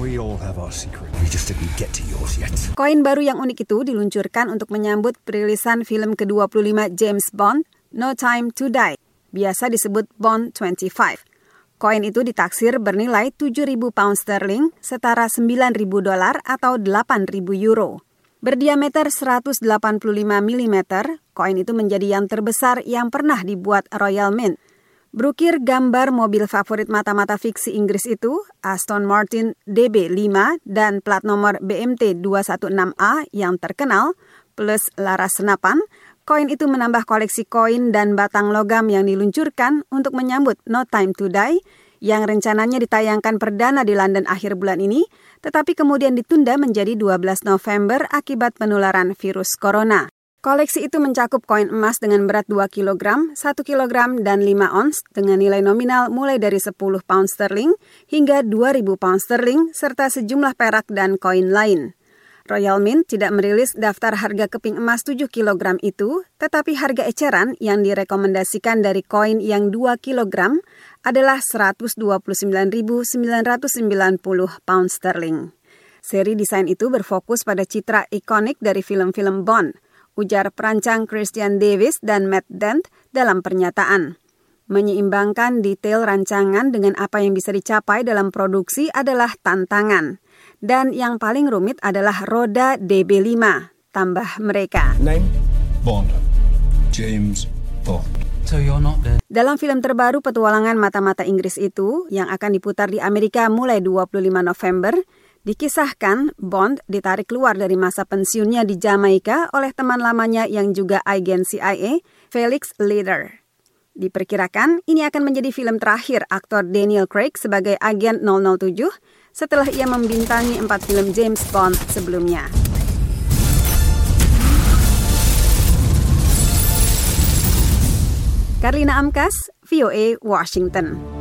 We all have our secret. We just didn't get to yours yet. Koin baru yang unik itu diluncurkan untuk menyambut perilisan film ke-25 James Bond, No Time to Die, biasa disebut Bond 25. Koin itu ditaksir bernilai 7.000 pound sterling, setara 9.000 dolar atau 8.000 euro. Berdiameter 185 mm, koin itu menjadi yang terbesar yang pernah dibuat Royal Mint. Brukir gambar mobil favorit mata-mata fiksi Inggris itu, Aston Martin DB5 dan plat nomor BMT 216A yang terkenal, plus laras senapan, koin itu menambah koleksi koin dan batang logam yang diluncurkan untuk menyambut No Time to Die yang rencananya ditayangkan perdana di London akhir bulan ini, tetapi kemudian ditunda menjadi 12 November akibat penularan virus corona. Koleksi itu mencakup koin emas dengan berat 2 kg, 1 kg, dan 5 ons dengan nilai nominal mulai dari 10 pound sterling hingga 2000 pound sterling serta sejumlah perak dan koin lain. Royal Mint tidak merilis daftar harga keping emas 7 kg itu, tetapi harga eceran yang direkomendasikan dari koin yang 2 kg adalah 129.990 pound sterling. Seri desain itu berfokus pada citra ikonik dari film-film Bond, ujar perancang Christian Davis dan Matt Dent dalam pernyataan. Menyeimbangkan detail rancangan dengan apa yang bisa dicapai dalam produksi adalah tantangan. Dan yang paling rumit adalah roda DB5, tambah mereka. Name? Bond. James Bond. So you're not dead. Dalam film terbaru petualangan mata-mata Inggris itu, yang akan diputar di Amerika mulai 25 November, dikisahkan Bond ditarik keluar dari masa pensiunnya di Jamaika oleh teman lamanya yang juga agen CIA, Felix Leiter. Diperkirakan ini akan menjadi film terakhir aktor Daniel Craig sebagai agen 007 setelah ia membintangi empat film James Bond sebelumnya. Karlina Amkas, VOA, Washington.